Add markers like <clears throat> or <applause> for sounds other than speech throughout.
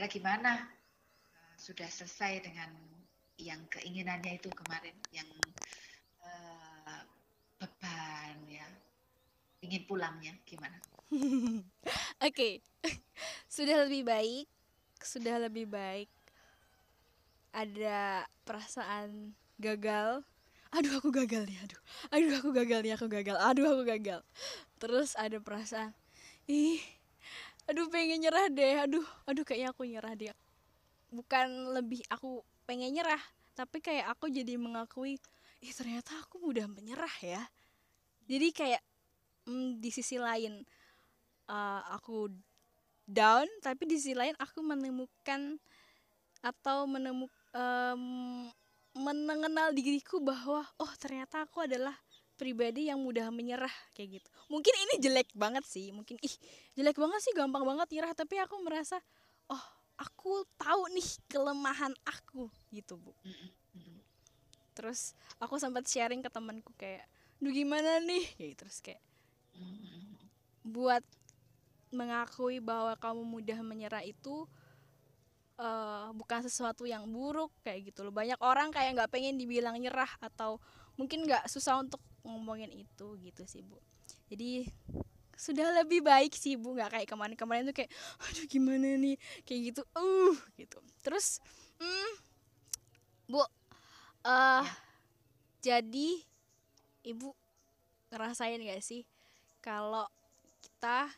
saudara gimana? Uh, sudah selesai dengan yang keinginannya itu kemarin, yang uh, beban ya, ingin pulangnya gimana? <laughs> Oke, okay. <laughs> sudah lebih baik, sudah lebih baik. Ada perasaan gagal. Aduh aku gagal nih, aduh. Aduh aku gagal nih, aku gagal. Aduh aku gagal. Terus ada perasaan, ih, aduh pengen nyerah deh. Aduh, aduh kayaknya aku nyerah deh. Bukan lebih aku pengen nyerah, tapi kayak aku jadi mengakui, ih ternyata aku mudah menyerah ya. Jadi kayak hmm, di sisi lain uh, aku down tapi di sisi lain aku menemukan atau menemukan um, mengenal diriku bahwa oh ternyata aku adalah pribadi yang mudah menyerah kayak gitu mungkin ini jelek banget sih mungkin ih jelek banget sih gampang banget nyerah tapi aku merasa oh aku tahu nih kelemahan aku gitu bu. Terus aku sempat sharing ke temanku kayak duh gimana nih? Kayak terus kayak buat mengakui bahwa kamu mudah menyerah itu uh, bukan sesuatu yang buruk kayak gitu loh. Banyak orang kayak nggak pengen dibilang nyerah atau mungkin nggak susah untuk ngomongin itu gitu sih bu jadi sudah lebih baik sih bu nggak kayak kemarin-kemarin tuh kayak aduh gimana nih kayak gitu uh gitu terus hmm, bu uh, ya. jadi ibu ngerasain gak sih kalau kita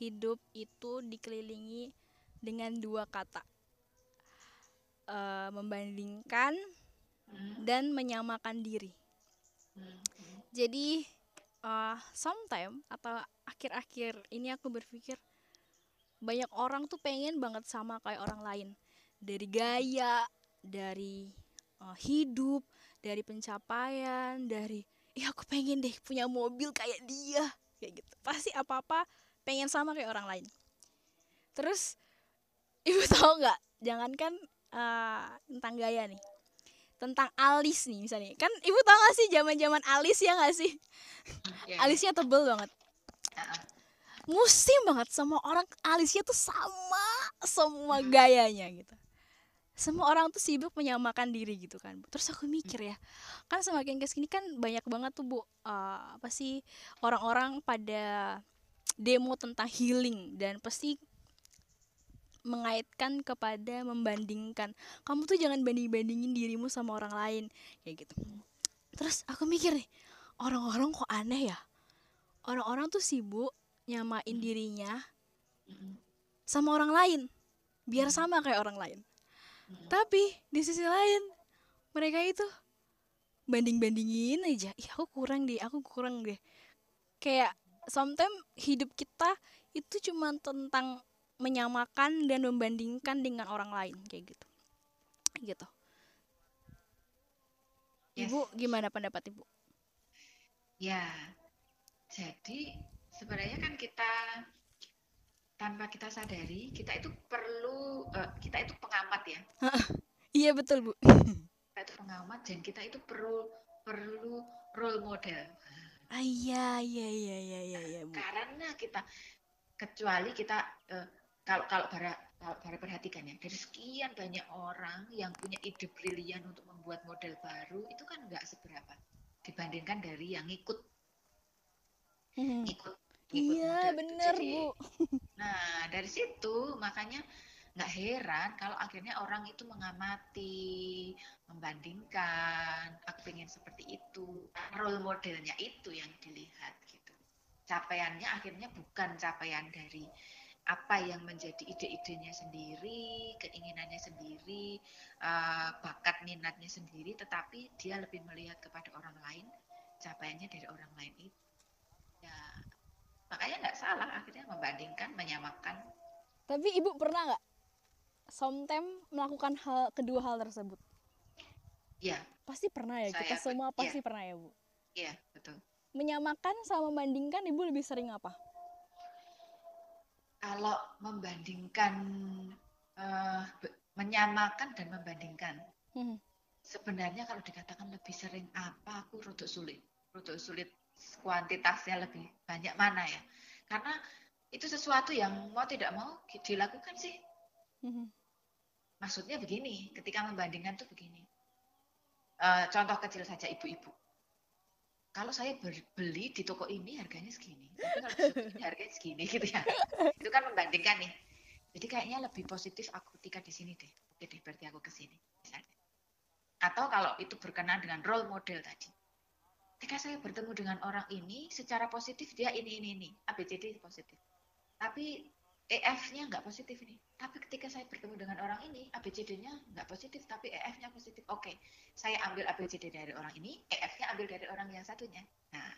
hidup itu dikelilingi dengan dua kata uh, membandingkan hmm. dan menyamakan diri hmm. jadi uh, sometime atau akhir-akhir ini aku berpikir banyak orang tuh pengen banget sama kayak orang lain. Dari gaya dari uh, hidup dari pencapaian dari ya aku pengen deh punya mobil kayak dia. Kayak gitu. Pasti apa apa pengen sama kayak orang lain. Terus <laughs> ibu tahu nggak? Jangankan uh, tentang gaya nih tentang alis nih misalnya. Kan ibu tahu gak sih zaman zaman alis ya gak sih? Yeah. alisnya tebel banget. Musim banget sama orang alisnya tuh sama semua gayanya gitu. Semua orang tuh sibuk menyamakan diri gitu kan. Terus aku mikir ya kan semakin ke sini kan banyak banget tuh bu uh, apa sih orang-orang pada demo tentang healing dan pasti mengaitkan kepada membandingkan. Kamu tuh jangan banding bandingin dirimu sama orang lain. Kayak gitu. Terus aku mikir nih orang-orang kok aneh ya? Orang-orang tuh sibuk nyamain dirinya sama orang lain. Biar sama kayak orang lain. Tapi di sisi lain mereka itu banding bandingin aja. Ih aku kurang deh aku kurang deh. Kayak sometimes hidup kita itu cuma tentang menyamakan dan membandingkan dengan orang lain kayak gitu. Gitu. Yes. ibu gimana pendapat ibu? Ya jadi sebenarnya kan kita tanpa kita sadari kita itu perlu uh, kita itu pengamat ya. <laughs> Iya betul bu. <laughs> Kita itu pengamat dan kita itu perlu perlu role model. Ah, iya iya iya iya iya iya Bu. Karena kita kecuali kita uh, kalau kalau para kalau para perhatikan ya dari sekian banyak orang yang punya ide brilian untuk membuat model baru itu kan nggak seberapa dibandingkan dari yang ikut hmm. ikut iya benar bu <laughs> nah dari situ makanya nggak heran kalau akhirnya orang itu mengamati, membandingkan, aku pengen seperti itu. Role modelnya itu yang dilihat gitu. Capaiannya akhirnya bukan capaian dari apa yang menjadi ide-idenya sendiri, keinginannya sendiri, uh, bakat minatnya sendiri, tetapi dia lebih melihat kepada orang lain, capaiannya dari orang lain itu. Ya, makanya nggak salah akhirnya membandingkan, menyamakan. Tapi ibu pernah nggak sometimes melakukan hal kedua hal tersebut? Iya. Pasti pernah ya. Saya, kita semua pasti ya. pernah ya, Bu. Iya, betul. Menyamakan sama membandingkan Ibu lebih sering apa? Kalau membandingkan uh, menyamakan dan membandingkan. Hmm. Sebenarnya kalau dikatakan lebih sering apa, aku rodok sulit. Rodok sulit kuantitasnya lebih banyak mana ya. Karena itu sesuatu yang mau tidak mau dilakukan sih. Hmm maksudnya begini ketika membandingkan tuh begini uh, contoh kecil saja ibu-ibu kalau saya beli di toko ini harganya segini tapi kalau ini harganya segini gitu ya. <laughs> Itu kan membandingkan nih. Jadi kayaknya lebih positif aku ketika di sini deh. Oke deh berarti aku ke sini. Atau kalau itu berkenaan dengan role model tadi. Ketika saya bertemu dengan orang ini secara positif dia ini ini ini. ABCD positif. Tapi EF-nya nggak positif nih tapi ketika saya bertemu dengan orang ini ABCD-nya nggak positif tapi EF-nya positif oke saya ambil ABCD dari orang ini EF-nya ambil dari orang yang satunya nah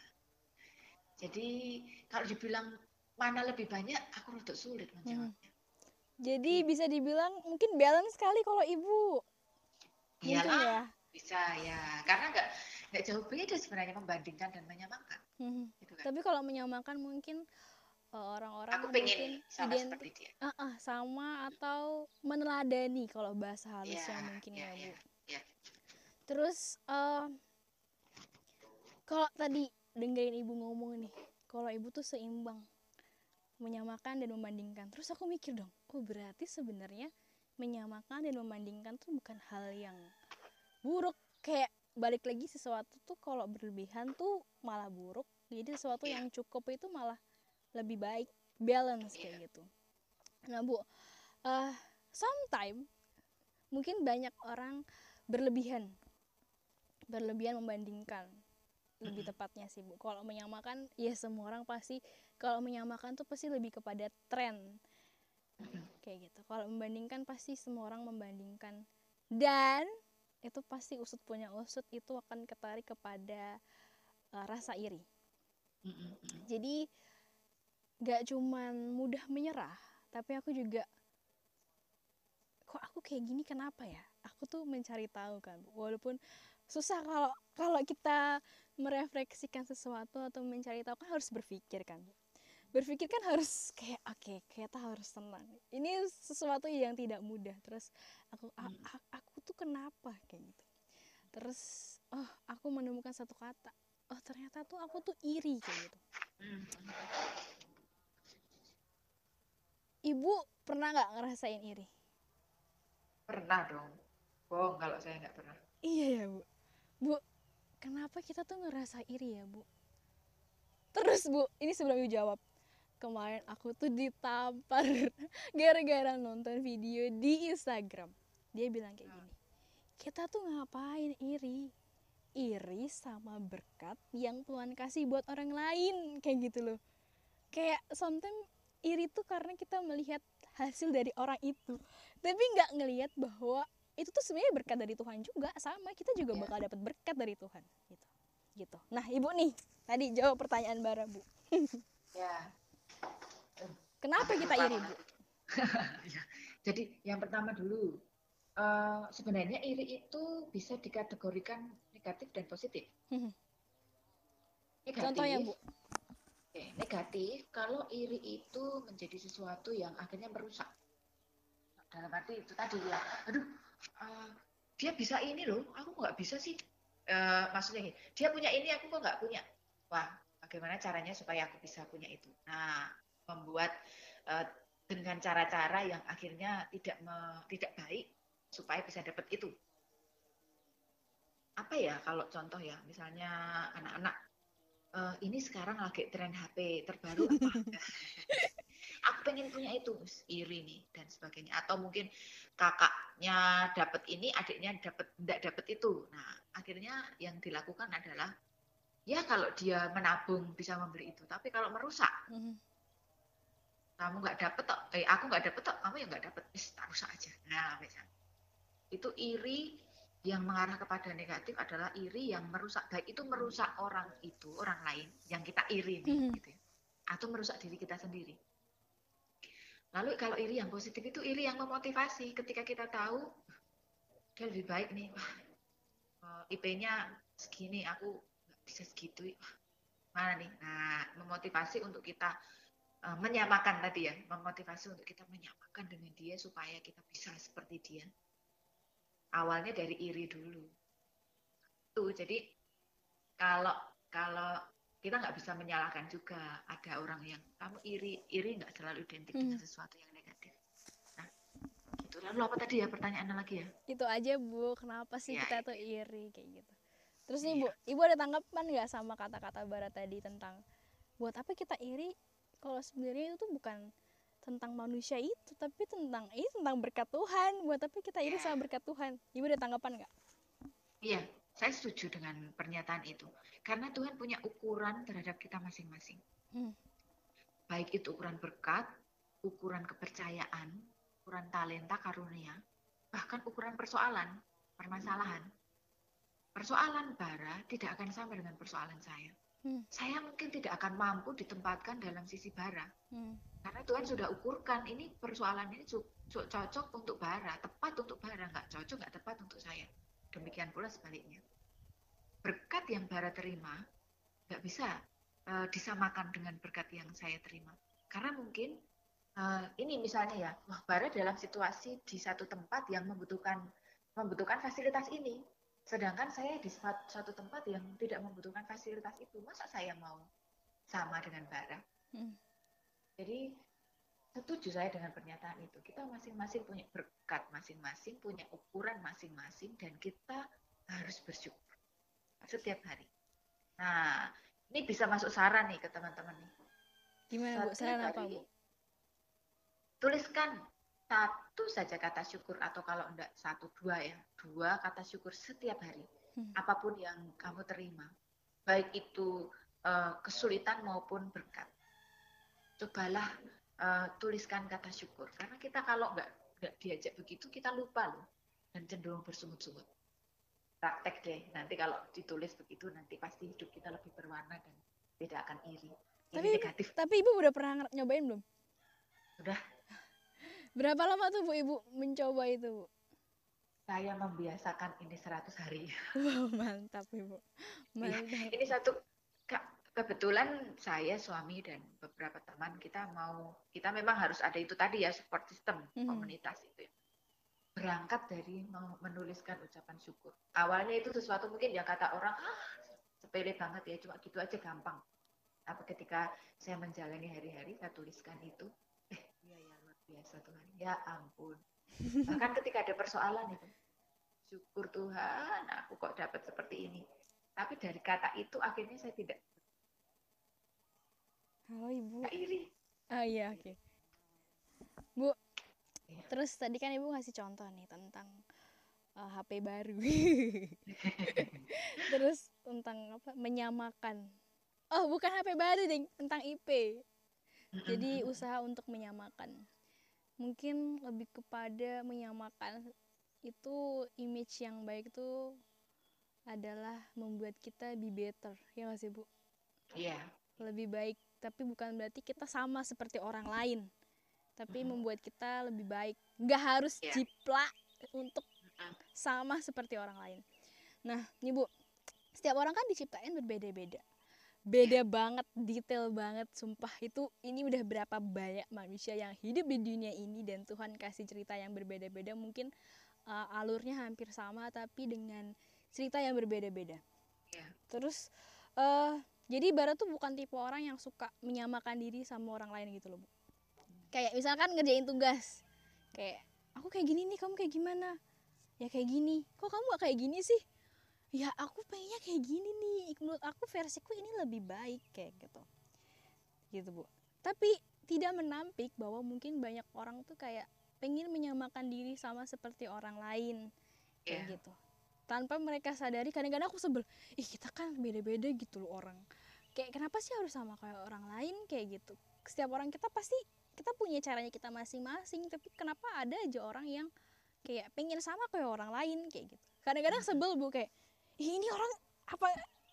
jadi kalau dibilang mana lebih banyak aku rada sulit menjawabnya hmm. jadi hmm. bisa dibilang mungkin balance sekali kalau ibu Iya ya bisa ya karena nggak nggak jauh beda sebenarnya membandingkan dan menyamakan hmm. gitu kan. tapi kalau menyamakan mungkin orang-orang aku pengen sama ident- seperti dia uh -uh, sama atau meneladani kalau bahasa halusnya yeah, mungkin yeah, ya bu yeah, yeah. terus uh, kalau tadi dengerin ibu ngomong nih kalau ibu tuh seimbang menyamakan dan membandingkan. Terus aku mikir dong oh berarti sebenarnya menyamakan dan membandingkan tuh bukan hal yang buruk? Kayak balik lagi sesuatu tuh kalau berlebihan tuh malah buruk. Jadi sesuatu yeah. yang cukup itu malah lebih baik balance kayak yeah. gitu. Nah bu uh, sometime mungkin banyak orang berlebihan berlebihan membandingkan lebih tepatnya sih bu. Kalau menyamakan ya semua orang pasti kalau menyamakan tuh pasti lebih kepada tren. Kayak gitu. Kalau membandingkan pasti semua orang membandingkan. Dan itu pasti usut punya usut itu akan ketarik kepada uh, rasa iri. Jadi gak cuman mudah menyerah tapi aku juga kok aku kayak gini kenapa ya? Aku tuh mencari tahu kan walaupun susah kalau kalau kita merefleksikan sesuatu atau mencari tahu kan harus berpikir kan. Berpikir kan harus kayak oke okay, kita harus tenang. Ini sesuatu yang tidak mudah terus aku hmm. aku tuh kenapa? Kayak gitu. Terus oh aku menemukan satu kata. Oh ternyata tuh aku tuh iri kayak gitu. Hmm. Ibu pernah nggak ngerasain iri? Pernah dong. Bohong kalau saya nggak pernah. Iya ya bu. Bu kenapa kita tuh ngerasa iri ya bu? Terus bu ini sebelum ibu jawab. Kemarin aku tuh ditampar <laughs> gara-gara nonton video di Instagram. Dia bilang kayak gini kita tuh ngapain iri? Iri sama berkat yang Tuhan kasih buat orang lain. Kayak gitu loh. Kayak sometimes iri tuh karena kita melihat hasil dari orang itu tapi nggak ngelihat bahwa itu tuh sebenarnya berkat dari Tuhan juga sama kita juga iya. bakal dapat berkat dari Tuhan gitu gitu nah ibu nih tadi jawab pertanyaan bara bu <laughs> ya Kenapa kita iri, Bu? <laughs> Jadi yang pertama dulu, uh, sebenarnya iri itu bisa dikategorikan negatif dan positif. Hmm. Negatif, Contohnya, Bu? Oke, negatif kalau iri itu menjadi sesuatu yang akhirnya merusak. Dalam arti itu tadi ya, aduh, uh, dia bisa ini loh, aku nggak bisa sih. Uh, maksudnya dia punya ini, aku kok nggak punya. Wah, bagaimana caranya supaya aku bisa punya itu? Nah, membuat uh, dengan cara-cara yang akhirnya tidak me, tidak baik supaya bisa dapat itu. Apa ya kalau contoh ya, misalnya anak-anak uh, ini sekarang lagi tren HP terbaru apa? <laughs> Aku pengen punya itu, iri nih dan sebagainya. Atau mungkin kakaknya dapat ini, adiknya dapat tidak dapat itu. Nah, akhirnya yang dilakukan adalah ya kalau dia menabung bisa membeli itu, tapi kalau merusak mm -hmm kamu nggak dapet tok eh aku nggak dapet tok kamu yang nggak dapet tak rusak aja nah misalnya itu iri yang mengarah kepada negatif adalah iri yang merusak baik itu merusak orang itu orang lain yang kita iri nih hmm. gitu ya. atau merusak diri kita sendiri lalu kalau iri yang positif itu iri yang memotivasi ketika kita tahu dia lebih baik nih wah eh, IP-nya segini aku nggak bisa segitu wah, mana nih nah memotivasi untuk kita uh, menyamakan tadi ya, memotivasi untuk kita menyamakan dengan dia supaya kita bisa seperti dia. Awalnya dari iri dulu. Tuh, jadi kalau kalau kita nggak bisa menyalahkan juga ada orang yang kamu iri, iri nggak selalu identik hmm. dengan sesuatu yang negatif. Nah, gitu lalu apa tadi ya pertanyaannya lagi ya itu aja bu kenapa sih Ya, kita itu. tuh iri kayak gitu terus nih Iya. bu ibu ada tanggapan nggak sama kata-kata barat tadi tentang buat apa kita iri kalau sebenarnya itu tuh bukan tentang manusia itu tapi tentang ini tentang berkat Tuhan buat apa kita iri Ya. sama berkat Tuhan ibu ada tanggapan nggak Iya, saya setuju dengan pernyataan itu. Karena Tuhan punya ukuran terhadap kita masing-masing. Hmm. Baik itu ukuran berkat, ukuran kepercayaan, ukuran talenta karunia, bahkan ukuran persoalan, permasalahan. Persoalan Bara tidak akan sama dengan persoalan saya. Hmm. Saya mungkin tidak akan mampu ditempatkan dalam sisi Bara. Hmm. Karena Tuhan sudah ukurkan ini persoalan ini cocok untuk bara, tepat untuk bara, nggak cocok, nggak tepat untuk saya. Demikian pula sebaliknya. Berkat yang bara terima nggak bisa eh, disamakan dengan berkat yang saya terima. Karena mungkin eh, ini misalnya ya, wah bara dalam situasi di satu tempat yang membutuhkan membutuhkan fasilitas ini, sedangkan saya di suat- suatu tempat yang tidak membutuhkan fasilitas itu, masa saya mau sama dengan bara? Hmm. Jadi setuju saya dengan pernyataan itu. Kita masing-masing punya berkat masing-masing, punya ukuran masing-masing, dan kita harus bersyukur setiap hari. Nah, ini bisa masuk saran nih ke teman-teman nih. gimana bu saran apa bu Tuliskan satu saja kata syukur atau kalau enggak satu dua ya, dua kata syukur setiap hari. Hmm. Apa pun yang kamu terima, baik itu eh, kesulitan maupun berkat. Cobalah eh, tuliskan kata syukur karena kita kalau nggak nggak diajak begitu kita lupa loh dan cenderung bersungut-sungut. Praktek deh, nanti kalau ditulis begitu nanti pasti hidup kita lebih berwarna dan tidak akan iri. Tapi- negatif. tapi ibu udah pernah nyobain belum Udah. Berapa lama tuh bu ibu mencoba itu bu Saya membiasakan ini 100 hari. <laughs> wow mantap ibu Iya. mantap Ini satu Kak, kebetulan saya suami dan beberapa teman kita mau kita memang harus ada itu tadi ya support system Mhm. komunitas itu ya. Berangkat dari menuliskan ucapan syukur. Awalnya itu sesuatu mungkin yang kata orang ah sepele banget ya cuma gitu aja gampang. Tapi ketika saya menjalani hari-hari saya tuliskan itu eh iya ya luar biasa Tuhan. Ya ampun. Bahkan ketika ada persoalan itu syukur Tuhan aku kok dapat seperti ini. Tapi dari kata itu akhirnya saya tidak halo ibu tidak iri. ah iya oke bu Iya. terus tadi kan ibu ngasih contoh nih tentang uh, HP baru <laughs> terus tentang apa menyamakan oh bukan HP baru ding tentang IP jadi usaha untuk menyamakan mungkin lebih kepada menyamakan itu image yang baik itu adalah membuat kita be better ya nggak sih bu? Iya, lebih baik tapi bukan berarti kita sama seperti orang lain tapi Mhm. membuat kita lebih baik. Nggak harus Iya. jiplak untuk sama seperti orang lain. Nah nih bu setiap orang kan diciptain berbeda-beda beda banget detail banget sumpah. Itu ini udah berapa banyak manusia yang hidup di dunia ini dan Tuhan kasih cerita yang berbeda-beda. Mungkin uh, alurnya hampir sama tapi dengan cerita yang berbeda-beda. Iya. terus eh jadi Bara tuh bukan tipe orang yang suka menyamakan diri sama orang lain gitu loh bu. Kayak misalkan ngerjain tugas. Kayak aku kayak gini nih kamu kayak gimana? Ya kayak gini. Kok kamu gak kayak gini sih ya aku pengennya kayak gini nih. Menurut aku versiku ini lebih baik kayak gitu. Gitu bu. Tapi tidak menampik bahwa mungkin banyak orang tuh kayak pengen menyamakan diri sama seperti orang lain. Kayak Iya. gitu. Tanpa mereka sadari kadang-kadang aku sebel ih kita kan beda-beda gitu loh orang. Kayak kenapa sih harus sama kayak orang lain? Kayak gitu. Setiap orang kita pasti kita punya caranya kita masing-masing tapi kenapa ada aja orang yang kayak pengen sama kayak orang lain kayak gitu. Kadang-kadang sebel bu kayak ini orang apa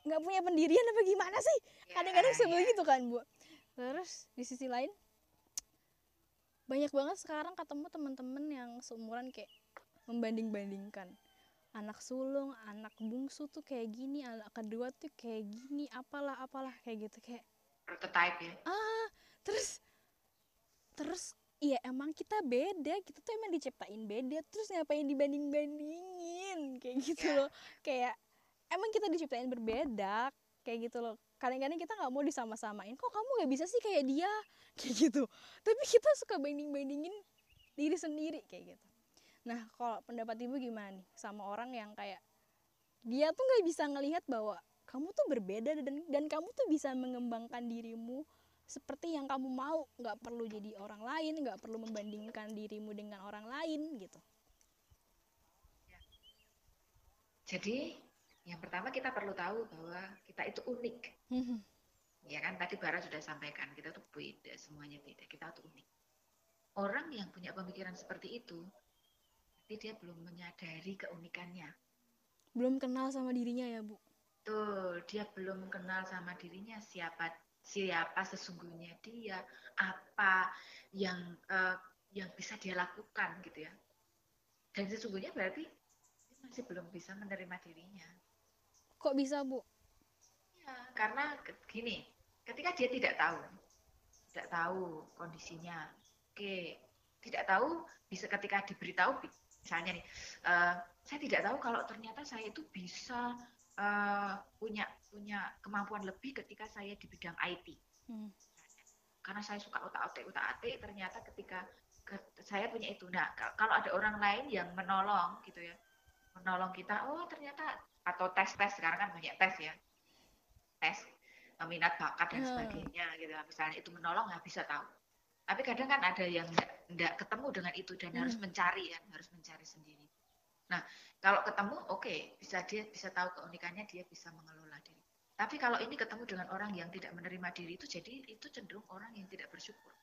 nggak punya pendirian apa gimana sih kadang-kadang Iya, sebel iya. gitu kan bu terus di sisi lain banyak banget sekarang ketemu teman-teman yang seumuran kayak membanding-bandingkan anak sulung anak bungsu tuh kayak gini anak kedua tuh kayak gini apalah apalah kayak gitu kayak Prototype ya. ah terus terus iya emang kita beda kita tuh emang diciptain beda terus ngapain dibanding bandingin kayak gitu Ya. loh kayak emang kita diciptain berbeda kayak gitu loh. Kadang-kadang kita nggak mau disama-samain. Kok kamu nggak bisa sih kayak dia? <laughs> Kayak gitu. Tapi kita suka banding bandingin diri sendiri kayak gitu. Nah kalau pendapat ibu gimana nih? Sama orang yang kayak dia tuh nggak bisa ngelihat bahwa kamu tuh berbeda dan dan kamu tuh bisa mengembangkan dirimu seperti yang kamu mau. Nggak perlu jadi orang lain nggak perlu membandingkan dirimu dengan orang lain gitu. Jadi yang pertama kita perlu tahu bahwa kita itu unik. Ya kan? Tadi Bara sudah sampaikan kita tuh beda semuanya beda. Kita tuh unik. Orang yang punya pemikiran seperti itu tapi dia belum menyadari keunikannya. Belum kenal sama dirinya ya bu? Tuh, dia belum kenal sama dirinya siapa siapa sesungguhnya dia, apa yang uh, yang bisa dia lakukan gitu ya. Dan sesungguhnya berarti dia masih belum bisa menerima dirinya. Kok bisa, Bu? Ya, karena gini, ketika dia tidak tahu, tidak tahu kondisinya. Oke, tidak tahu bisa ketika diberitahu misalnya nih, uh, saya tidak tahu kalau ternyata saya itu bisa uh, punya punya kemampuan lebih ketika saya di bidang IT. Hmm. Karena saya suka otak-atik otak-atik ternyata ketika ke, saya punya itu. Nah, kalau ada orang lain yang menolong gitu ya. Menolong kita, oh ternyata atau tes-tes sekarang kan banyak tes ya. Tes minat bakat dan hmm. sebagainya gitu. Misalnya itu menolong nggak bisa tahu. Tapi kadang kan ada yang tidak ketemu dengan itu dan hmm. harus mencari ya, harus mencari sendiri. Nah, kalau ketemu, oke, okay, bisa dia bisa tahu keunikannya, dia bisa mengelola diri. Tapi kalau ini ketemu dengan orang yang tidak menerima diri itu, jadi itu cenderung orang yang tidak bersyukur.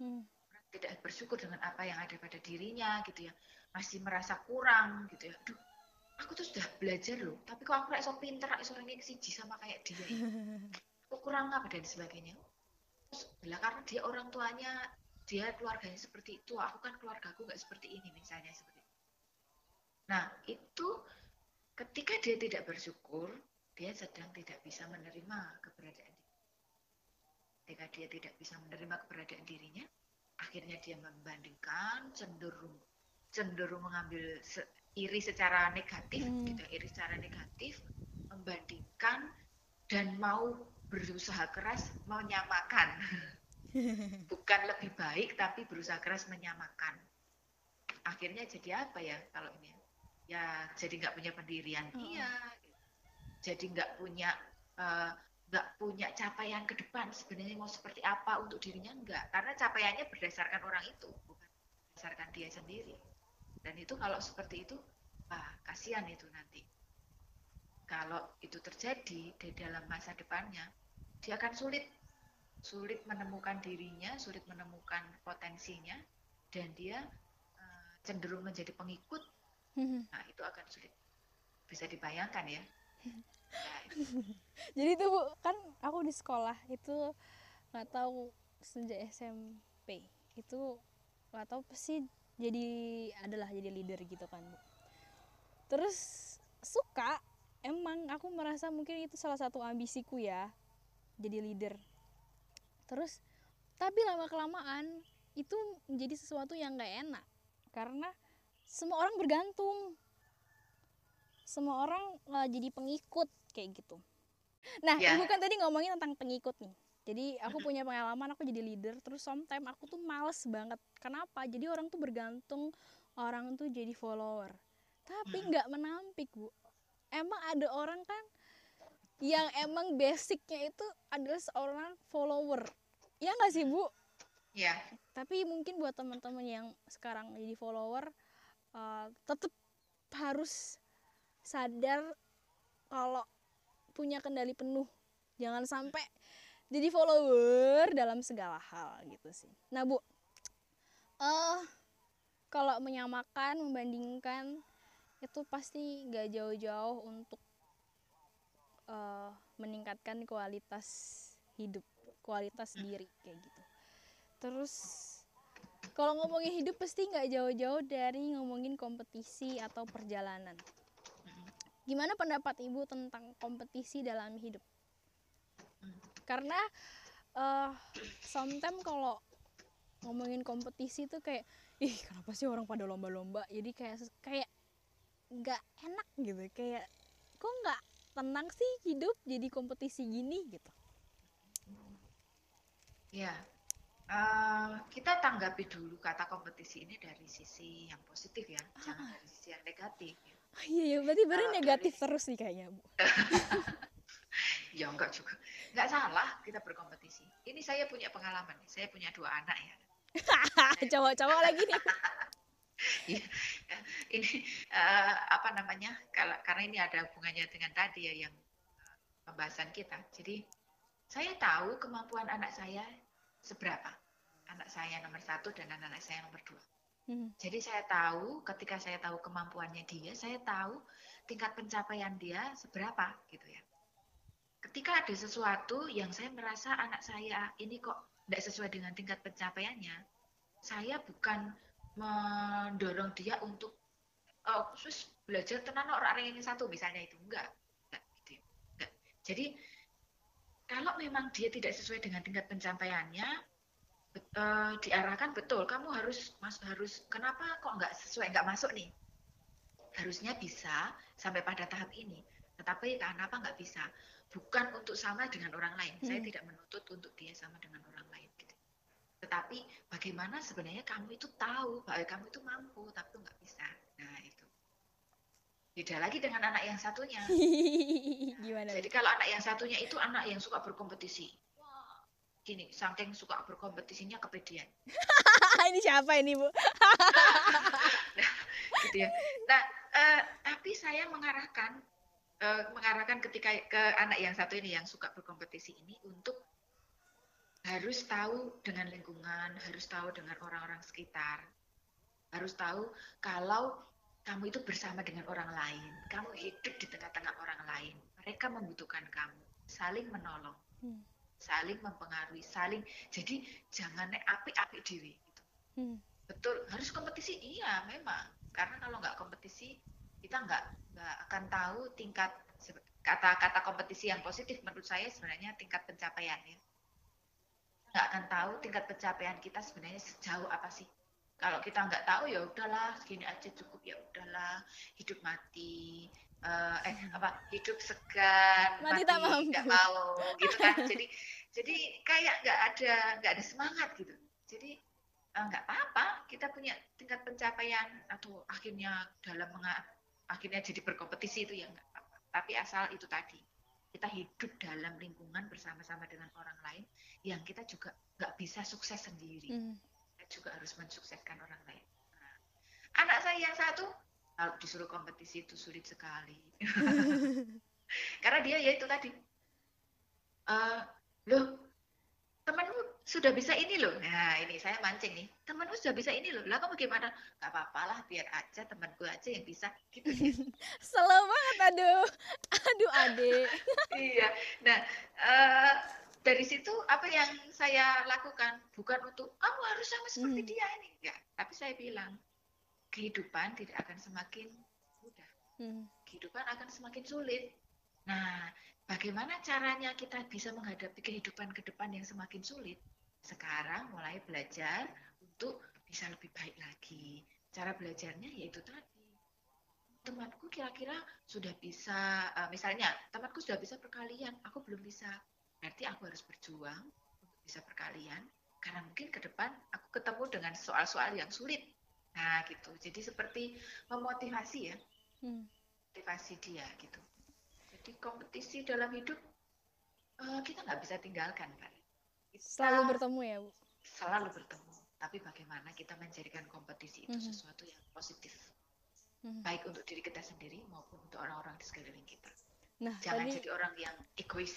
Hmm. Tidak bersyukur dengan apa yang ada pada dirinya, gitu ya. Masih merasa kurang, gitu ya. Aduh, aku tuh sudah belajar loh, tapi kok aku so pinter, so orang siji sama kayak dia. Ya? <laughs> Aku kurang apa dan sebagainya. Terus, bila karena dia orang tuanya, dia keluarganya seperti itu, aku kan keluargaku nggak seperti ini misalnya seperti Nah, itu ketika dia tidak bersyukur, dia sedang tidak bisa menerima keberadaan dirinya. Ketika dia tidak bisa menerima keberadaan dirinya, akhirnya dia membandingkan, cenderung cenderung mengambil iri secara negatif, hmm. gitu, iri secara negatif, membandingkan dan mau berusaha keras menyamakan. <laughs> Bukan lebih baik tapi berusaha keras menyamakan. Akhirnya jadi apa ya kalau ini? ya jadi nggak punya pendirian hmm. dia jadi nggak punya uh, nggak punya capaian ke depan sebenarnya mau seperti apa untuk dirinya enggak karena capaiannya berdasarkan orang itu bukan berdasarkan dia sendiri dan itu kalau seperti itu ah kasihan itu nanti kalau itu terjadi di dalam masa depannya dia akan sulit sulit menemukan dirinya sulit menemukan potensinya dan dia uh, cenderung menjadi pengikut Hmm. Nah, itu akan sulit. Bisa dibayangkan ya. Nah, <laughs> Jadi itu Bu, kan aku di sekolah itu nggak tahu sejak SMP itu nggak tahu pasti jadi adalah jadi leader gitu kan Bu. Terus suka emang aku merasa mungkin itu salah satu ambisiku ya jadi leader. Terus tapi lama kelamaan itu menjadi sesuatu yang nggak enak karena semua orang bergantung semua orang uh, jadi pengikut kayak gitu nah yeah. ibu kan tadi ngomongin tentang pengikut nih jadi aku punya pengalaman aku jadi leader terus sometimes aku tuh males banget. Kenapa? Jadi orang tuh bergantung orang tuh jadi follower. Tapi nggak menampik bu. Emang ada orang kan yang emang basicnya itu adalah seorang follower. Ya nggak sih bu? Ya yeah. tapi mungkin buat teman-teman yang sekarang jadi follower uh, tetap harus sadar kalau punya kendali penuh. Jangan sampai jadi follower dalam segala hal gitu sih nah bu uh, kalau menyamakan membandingkan itu pasti gak jauh-jauh untuk uh, meningkatkan kualitas hidup kualitas diri kayak gitu terus kalau ngomongin hidup pasti nggak jauh-jauh dari ngomongin kompetisi atau perjalanan. Gimana pendapat ibu tentang kompetisi dalam hidup? Karena uh, sometimes kalau ngomongin kompetisi tuh kayak ih kenapa sih orang pada lomba-lomba jadi kayak kayak nggak enak gitu kayak kok nggak tenang sih hidup jadi kompetisi gini gitu ya uh, kita tanggapi dulu kata kompetisi ini dari sisi yang positif ya, ah. jangan dari sisi yang negatif. Ya. Oh, iya, iya, berarti baru negatif dari... terus nih kayaknya, Bu. <laughs> ya enggak juga. Enggak salah kita berkompetisi. Ini saya punya pengalaman, saya punya dua anak ya. <laughs> Cowok-cowok lagi nih. <laughs> ya, ini uh, apa namanya? Kalau karena ini ada hubungannya dengan tadi ya yang uh, pembahasan kita. Jadi saya tahu kemampuan anak saya seberapa. Anak saya nomor satu dan anak-anak saya nomor dua. Hmm. Jadi saya tahu ketika saya tahu kemampuannya dia, saya tahu tingkat pencapaian dia seberapa gitu ya. Ketika ada sesuatu yang saya merasa anak saya ini kok tidak sesuai dengan tingkat pencapaiannya, saya bukan mendorong dia untuk oh, khusus belajar tenan orang yang satu misalnya itu enggak, enggak, gitu. enggak. Jadi kalau memang dia tidak sesuai dengan tingkat pencapaiannya uh, diarahkan betul kamu harus mas harus kenapa kok nggak sesuai nggak masuk nih harusnya bisa sampai pada tahap ini tetapi kenapa nggak bisa bukan untuk sama dengan orang lain hmm. saya tidak menuntut untuk dia sama dengan orang lain gitu. tetapi bagaimana sebenarnya kamu itu tahu bahwa kamu itu mampu tapi nggak bisa nah itu Beda lagi dengan anak yang satunya. <laughs> Gimana? Jadi kalau anak yang satunya itu anak yang suka berkompetisi. Gini, saking suka berkompetisinya kepedean. <laughs> ini siapa ini, Bu? <laughs> nah, gitu ya. Nah, uh, tapi saya mengarahkan mengarahkan ketika ke anak yang satu ini yang suka berkompetisi ini untuk harus tahu dengan lingkungan, harus tahu dengan orang-orang sekitar. Harus tahu kalau kamu itu bersama dengan orang lain, kamu hidup di tengah-tengah orang lain. Mereka membutuhkan kamu, saling menolong, hmm. saling mempengaruhi, saling. Jadi jangan naik api-api diri. Gitu. Hmm. Betul, harus kompetisi. Iya, memang. Karena kalau nggak kompetisi, kita nggak nggak akan tahu tingkat kata-kata kompetisi yang positif menurut saya sebenarnya tingkat pencapaiannya. Nggak akan tahu tingkat pencapaian kita sebenarnya sejauh apa sih. Kalau kita nggak tahu ya udahlah segini aja cukup ya udahlah. Hidup mati uh, eh apa hidup segan mati, mati tak mau. nggak mau gitu kan. Jadi jadi kayak nggak ada nggak ada semangat gitu. Jadi uh, nggak apa-apa kita punya tingkat pencapaian atau akhirnya dalam akhirnya jadi berkompetisi itu ya nggak apa-apa tapi asal itu tadi kita hidup dalam lingkungan bersama-sama dengan orang lain yang kita juga nggak bisa sukses sendiri. Hmm juga harus mensukseskan orang lain. Nah, anak saya yang satu kalau disuruh kompetisi itu sulit sekali. <laughs> Karena dia ya itu tadi. Uh, loh, temanmu sudah bisa ini loh. Nah, ini saya mancing nih. Temanmu sudah bisa ini loh. Lah kamu gimana? Gak apa-apa lah, biar aja temanku aja yang bisa. Gitu <laughs> banget, aduh. Aduh, adik. <laughs> iya. Nah, uh, dari situ apa yang saya lakukan bukan untuk kamu harus sama seperti hmm. dia ini enggak tapi saya bilang kehidupan tidak akan semakin mudah hmm. kehidupan akan semakin sulit nah bagaimana caranya kita bisa menghadapi kehidupan ke depan yang semakin sulit sekarang mulai belajar untuk bisa lebih baik lagi. Cara belajarnya yaitu tadi. Temanku kira-kira sudah bisa uh, misalnya temanku sudah bisa perkalian aku belum bisa. Berarti aku harus berjuang untuk bisa berkalian karena mungkin ke depan aku ketemu dengan soal-soal yang sulit. Nah gitu. Jadi seperti memotivasi ya. Hmm. motivasi dia gitu. Jadi kompetisi dalam hidup uh, kita nggak bisa tinggalkan kan kita selalu bertemu ya bu? selalu bertemu. Tapi bagaimana kita menjadikan kompetisi itu hmm. sesuatu yang positif. Hmm. baik untuk diri kita sendiri maupun untuk orang-orang di sekeliling kita. Nah, jangan tadi... jadi orang yang egois.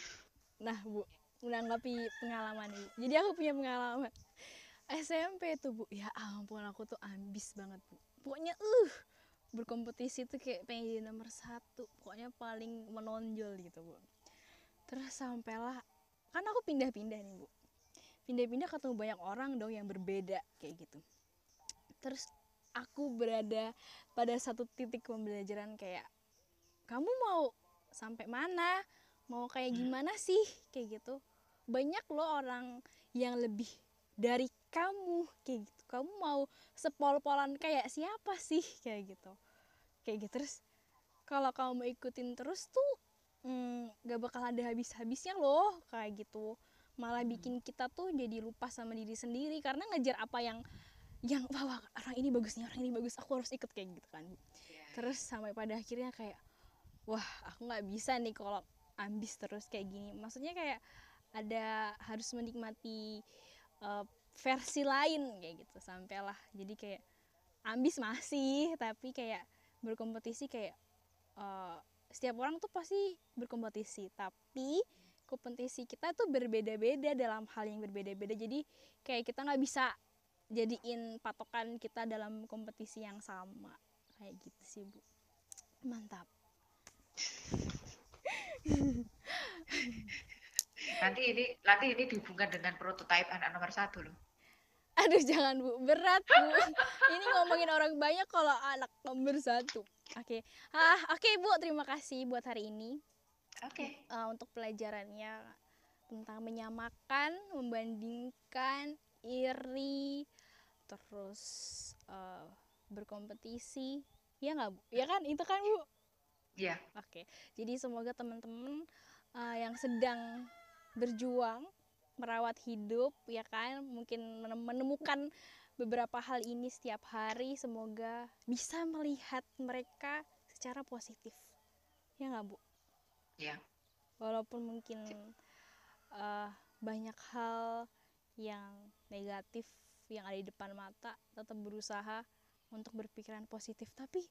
Nah bu menanggapi pengalaman ibu jadi aku punya pengalaman. SMP tuh bu. Ya ampun aku tuh ambis banget bu. Pokoknya uh berkompetisi tuh kayak pengen jadi nomor satu. Pokoknya paling menonjol gitu bu. Terus sampailah kan aku pindah-pindah nih bu pindah-pindah ketemu banyak orang dong yang berbeda kayak gitu. Terus aku berada pada satu titik pembelajaran kayak kamu mau sampai mana? Mau kayak hmm. gimana sih? Kayak gitu. Banyak loh orang yang lebih dari kamu kayak gitu. Kamu mau sepol-polan kayak siapa sih? Kayak gitu. Kayak gitu. Terus kalau kamu ikutin terus tuh hmm, gak bakal ada habis-habisnya loh kayak gitu malah bikin kita tuh jadi lupa sama diri sendiri karena ngejar apa yang yang wah, wah orang ini bagus nih orang ini bagus aku harus ikut kayak gitu kan. Iya. terus sampai pada akhirnya kayak wah aku nggak bisa nih kalau ambis terus kayak gini. Maksudnya kayak ada harus menikmati uh, versi lain kayak gitu sampailah jadi kayak ambis masih tapi kayak berkompetisi kayak uh, setiap orang tuh pasti berkompetisi tapi kompetisi kita tuh berbeda-beda dalam hal yang berbeda-beda. Jadi kayak kita nggak bisa jadiin patokan kita dalam kompetisi yang sama. Kayak gitu sih bu. Mantap. Nanti ini nanti ini dihubungkan dengan prototipe anak nomor satu loh. aduh jangan bu. Berat bu. Ini ngomongin orang banyak kalau anak nomor satu. Oke. Ah oke bu. Terima kasih buat hari ini Oke. uh, untuk pelajarannya tentang menyamakan, membandingkan, iri, terus uh, berkompetisi. Ya nggak bu? Ya kan itu kan bu? Iya. Oke. Jadi semoga teman-teman uh, yang sedang berjuang merawat hidup, ya kan, mungkin menem- menemukan beberapa hal ini setiap hari, semoga bisa melihat mereka secara positif. Ya nggak bu? Iya. walaupun mungkin uh, banyak hal yang negatif yang ada di depan mata tetap berusaha untuk berpikiran positif tapi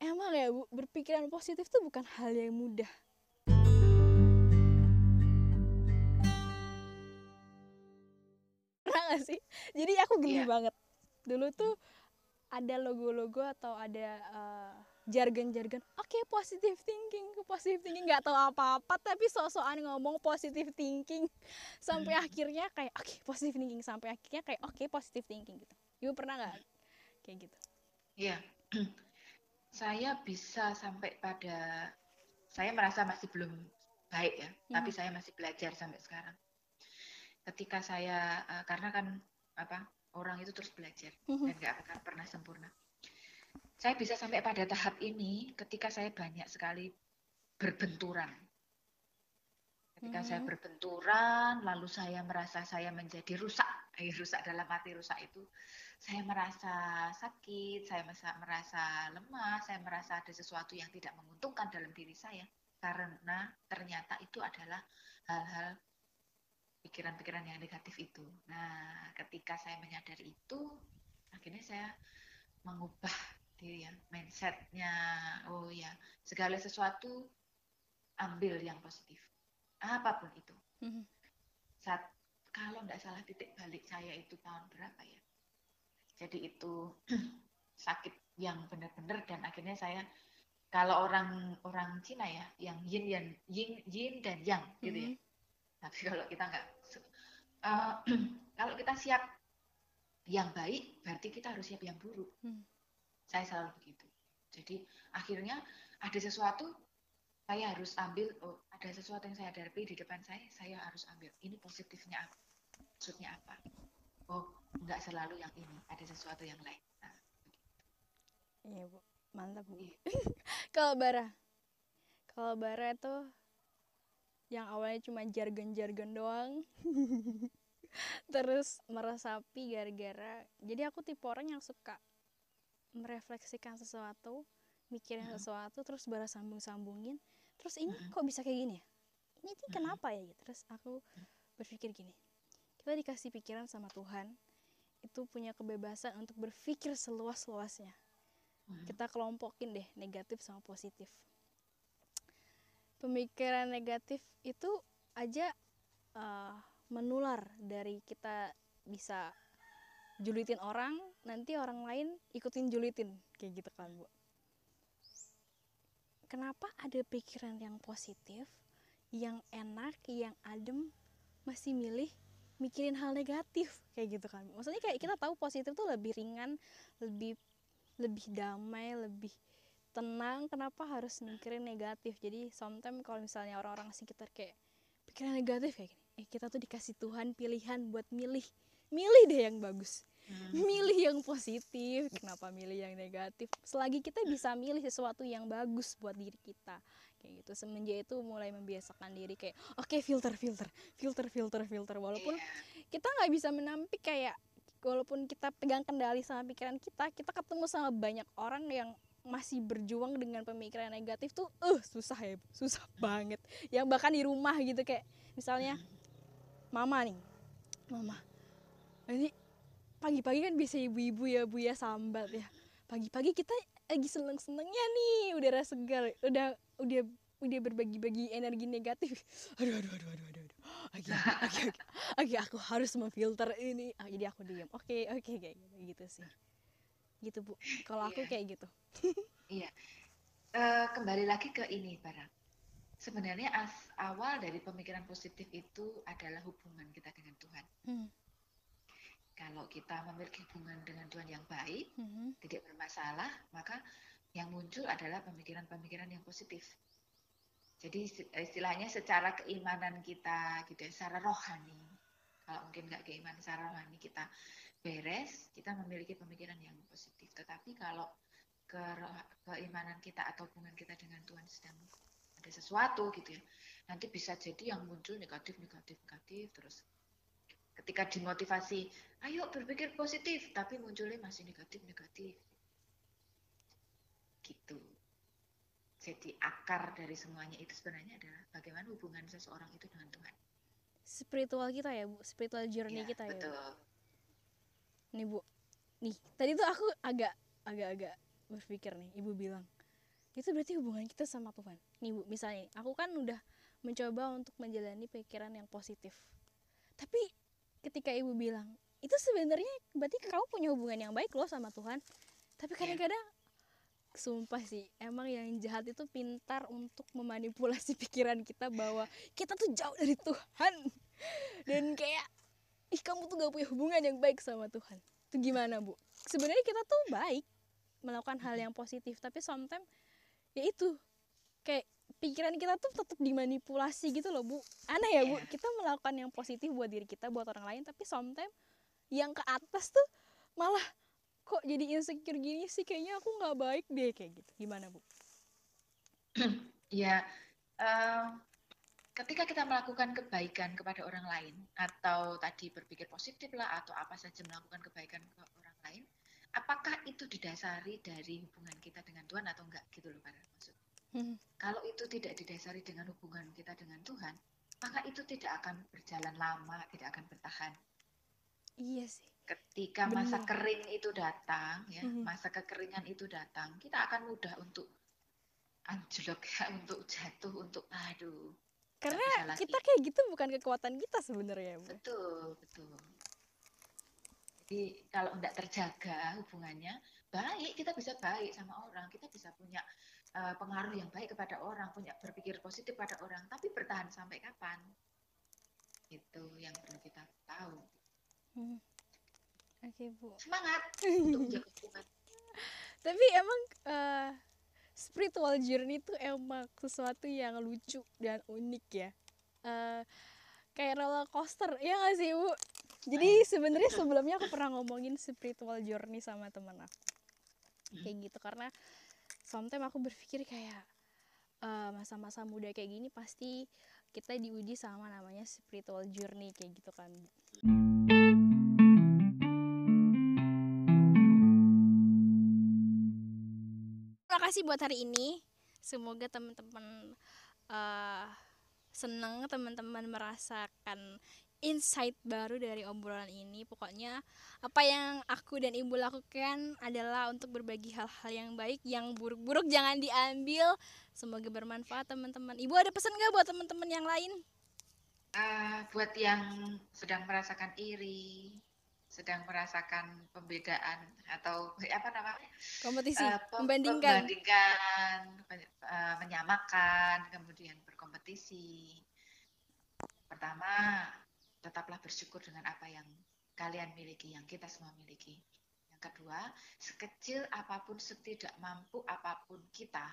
emang ya bu berpikiran positif tuh bukan hal yang mudah pernah gak sih jadi aku geli Iya. banget dulu tuh ada logo-logo atau ada uh, jargon-jargon oke positive thinking positive thinking nggak tahu apa-apa tapi sok-sokan ngomong positive thinking sampai Hmm. akhirnya kayak oke positive thinking sampai akhirnya kayak oke positive thinking gitu ibu pernah nggak kayak gitu Iya. <clears throat> saya bisa sampai pada saya merasa masih belum baik ya, tapi saya masih belajar sampai sekarang. Ketika saya eh, karena kan apa orang itu terus belajar Mhm. dan nggak akan pernah sempurna. Saya bisa sampai pada tahap ini ketika saya banyak sekali berbenturan. Ketika saya Mhm. berbenturan, lalu saya merasa saya menjadi rusak. Eh, rusak dalam arti rusak itu saya merasa sakit, saya merasa, merasa lemah, saya merasa ada sesuatu yang tidak menguntungkan dalam diri saya karena ternyata itu adalah hal-hal pikiran-pikiran yang negatif itu. Nah, ketika saya menyadari itu, akhirnya saya mengubah diri ya, mindsetnya. Oh ya, segala sesuatu ambil yang positif, apa pun itu. Mhm. Saat kalau nggak salah titik balik saya itu tahun berapa ya? Jadi itu <clears throat> sakit yang benar-benar dan akhirnya saya kalau orang orang Cina ya, yang yin yang yin yin dan yang gitu ya. Mhm. Tapi kalau kita nggak, eh, <clears throat> kalau kita siap yang baik, berarti kita harus siap yang buruk. Hmm. Saya selalu begitu. Jadi akhirnya ada sesuatu, saya harus ambil, oh ada sesuatu yang saya hadapi di depan saya, saya harus ambil. Ini positifnya apa? Maksudnya apa? Oh, nggak selalu yang ini, ada sesuatu yang lain. Nah, iya bu mantap bu Iya. <laughs> kalau bara kalau bara itu yang awalnya cuma jargon-jargon doang <laughs> terus meresapi gara-gara jadi aku tipe orang yang suka merefleksikan sesuatu mikirin Mhm. sesuatu terus bara sambung-sambungin terus ini Mhm. kok bisa kayak gini ya ini Mhm. kenapa ya gitu terus aku berpikir gini kita dikasih pikiran sama Tuhan itu punya kebebasan untuk berpikir seluas-luasnya hmm, kita kelompokin deh negatif sama positif pemikiran negatif itu aja uh, menular dari kita bisa julitin orang nanti orang lain ikutin julitin. Kayak gitu kan bu. Kenapa ada pikiran yang positif yang enak yang adem masih milih mikirin hal negatif? Kayak gitu kan maksudnya kayak kita tahu positif tuh lebih ringan lebih lebih damai lebih tenang. Kenapa harus mikirin negatif? Jadi sometimes kalau misalnya orang-orang sekitar kayak pikiran negatif kayak gini eh kita tuh dikasih Tuhan pilihan buat milih. Milih deh yang bagus hmm, milih yang positif kenapa milih yang negatif? Selagi kita bisa milih sesuatu yang bagus buat diri kita kayak gitu. Semenjak itu mulai membiasakan diri kayak oke okay, filter filter filter filter filter. Walaupun yeah. kita nggak bisa menampik kayak walaupun kita pegang kendali sama pikiran kita kita ketemu sama banyak orang yang masih berjuang dengan pemikiran negatif tuh uh susah ya susah banget. Yang bahkan di rumah gitu kayak misalnya mama nih mama ini pagi-pagi kan bisa ibu-ibu ya bu ya sambat ya. Pagi-pagi kita lagi seneng-senengnya nih udara segar udah udah udah berbagi-bagi energi negatif. Aduh aduh aduh aduh aduh oke oke oke. Aku harus memfilter ini. Ah, jadi aku diam oke okay, oke okay, kayak gitu, gitu sih. Gitu bu. Kalau aku yeah. kayak gitu. Iya. Uh, kembali lagi ke ini barang sebenarnya as awal dari pemikiran positif itu adalah hubungan kita dengan Tuhan. Hmm. Kalau kita memiliki hubungan dengan Tuhan yang baik hmm. tidak bermasalah maka yang muncul adalah pemikiran-pemikiran yang positif jadi istilahnya secara keimanan kita gitu ya secara rohani kalau mungkin nggak keimanan secara rohani kita beres, kita memiliki pemikiran yang positif. Tetapi kalau ke keimanan kita atau hubungan kita dengan Tuhan sedang ada sesuatu gitu ya, nanti bisa jadi yang muncul negatif, negatif, negatif, terus ketika dimotivasi, ayo berpikir positif, tapi munculnya masih negatif, negatif. Gitu. Jadi akar dari semuanya itu sebenarnya adalah bagaimana hubungan seseorang itu dengan Tuhan. Spiritual kita ya, Bu, spiritual journey ya, kita betul. ya. Betul nih bu nih tadi tuh aku agak agak-agak berpikir nih ibu bilang itu berarti hubungan kita sama Tuhan nih bu misalnya aku kan udah mencoba untuk menjalani pikiran yang positif tapi ketika ibu bilang itu sebenarnya berarti kamu punya hubungan yang baik loh sama Tuhan. Tapi iya. kadang-kadang sumpah sih emang yang jahat itu pintar untuk memanipulasi <laughs> pikiran kita bahwa kita tuh jauh dari Tuhan. Dan kayak ih kamu tuh gak punya hubungan yang baik sama Tuhan. Itu gimana bu? Sebenarnya kita tuh baik melakukan hal yang positif tapi sometimes ya itu kayak pikiran kita tuh tetap dimanipulasi gitu loh bu aneh ya bu iya. kita melakukan yang positif buat diri kita buat orang lain tapi sometimes yang ke atas tuh malah kok jadi insecure gini sih kayaknya aku nggak baik deh kayak gitu gimana bu <clears throat> ya uh, ketika kita melakukan kebaikan kepada orang lain atau tadi berpikir positif lah atau apa saja melakukan kebaikan ke orang lain, apakah itu didasari dari hubungan kita dengan Tuhan atau enggak gitu loh para maksud. Hmm. Kalau itu tidak didasari dengan hubungan kita dengan Tuhan, maka itu tidak akan berjalan lama, tidak akan bertahan. Iya sih. Ketika Benar. masa kering itu datang, ya, hmm. masa kekeringan itu datang, kita akan mudah untuk anjlok ya, untuk jatuh, untuk aduh, karena kita kayak gitu bukan kekuatan kita sebenarnya betul betul jadi kalau tidak terjaga hubungannya baik kita bisa baik sama orang kita bisa punya uh, pengaruh yang baik kepada orang punya berpikir positif pada orang tapi bertahan sampai kapan? Itu yang perlu kita tahu. Hmm. oke okay, bu. Semangat <laughs> untuk menjaga hubungan tapi emang uh, spiritual journey itu emang sesuatu yang lucu dan unik ya. Uh, kayak roller coaster ya gak sih bu? Jadi sebenarnya sebelumnya aku pernah ngomongin spiritual journey sama teman aku. Kayak gitu karena sometimes aku berpikir kayak eh, masa-masa uh, muda kayak gini pasti kita diuji sama namanya spiritual journey kayak gitu kan kasih buat hari ini. Semoga teman-teman uh, seneng, teman-teman merasakan insight baru dari obrolan ini. Pokoknya apa yang aku dan ibu lakukan adalah untuk berbagi hal-hal yang baik, yang buruk-buruk jangan diambil. Semoga bermanfaat teman-teman. Ibu ada pesan nggak buat teman-teman yang lain? Uh, buat yang sedang merasakan iri, sedang merasakan pembedaan atau apa namanya kompetisi uh, membandingkan membandingkan uh, menyamakan kemudian berkompetisi pertama tetaplah bersyukur dengan apa yang kalian miliki yang kita semua miliki. Yang kedua sekecil apa pun setidak mampu apa pun kita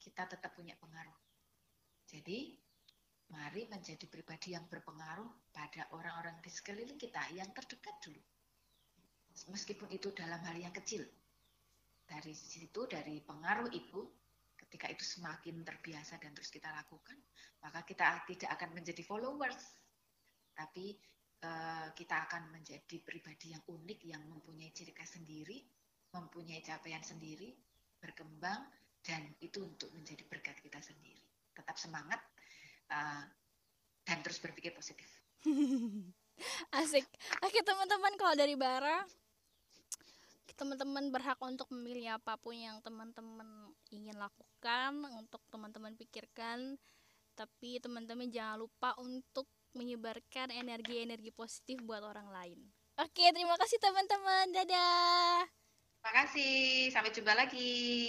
kita tetap punya pengaruh. Jadi mari menjadi pribadi yang berpengaruh pada orang-orang di sekeliling kita yang terdekat dulu. Meskipun itu dalam hal yang kecil. Dari situ, dari pengaruh ibu, ketika itu semakin terbiasa dan terus kita lakukan, maka kita tidak akan menjadi followers, tapi uh, kita akan menjadi pribadi yang unik, yang mempunyai ciri khas sendiri, mempunyai capaian sendiri, berkembang, dan itu untuk menjadi berkat kita sendiri. Tetap semangat uh, dan terus berpikir positif. <laughs> Asik. Oke teman-teman, kalau dari Bara, teman-teman berhak untuk memilih apa pun yang teman-teman ingin lakukan untuk teman-teman pikirkan tapi teman-teman jangan lupa untuk menyebarkan energi-energi positif buat orang lain. Oke terima kasih teman-teman. Dadah. Terima kasih. Sampai jumpa lagi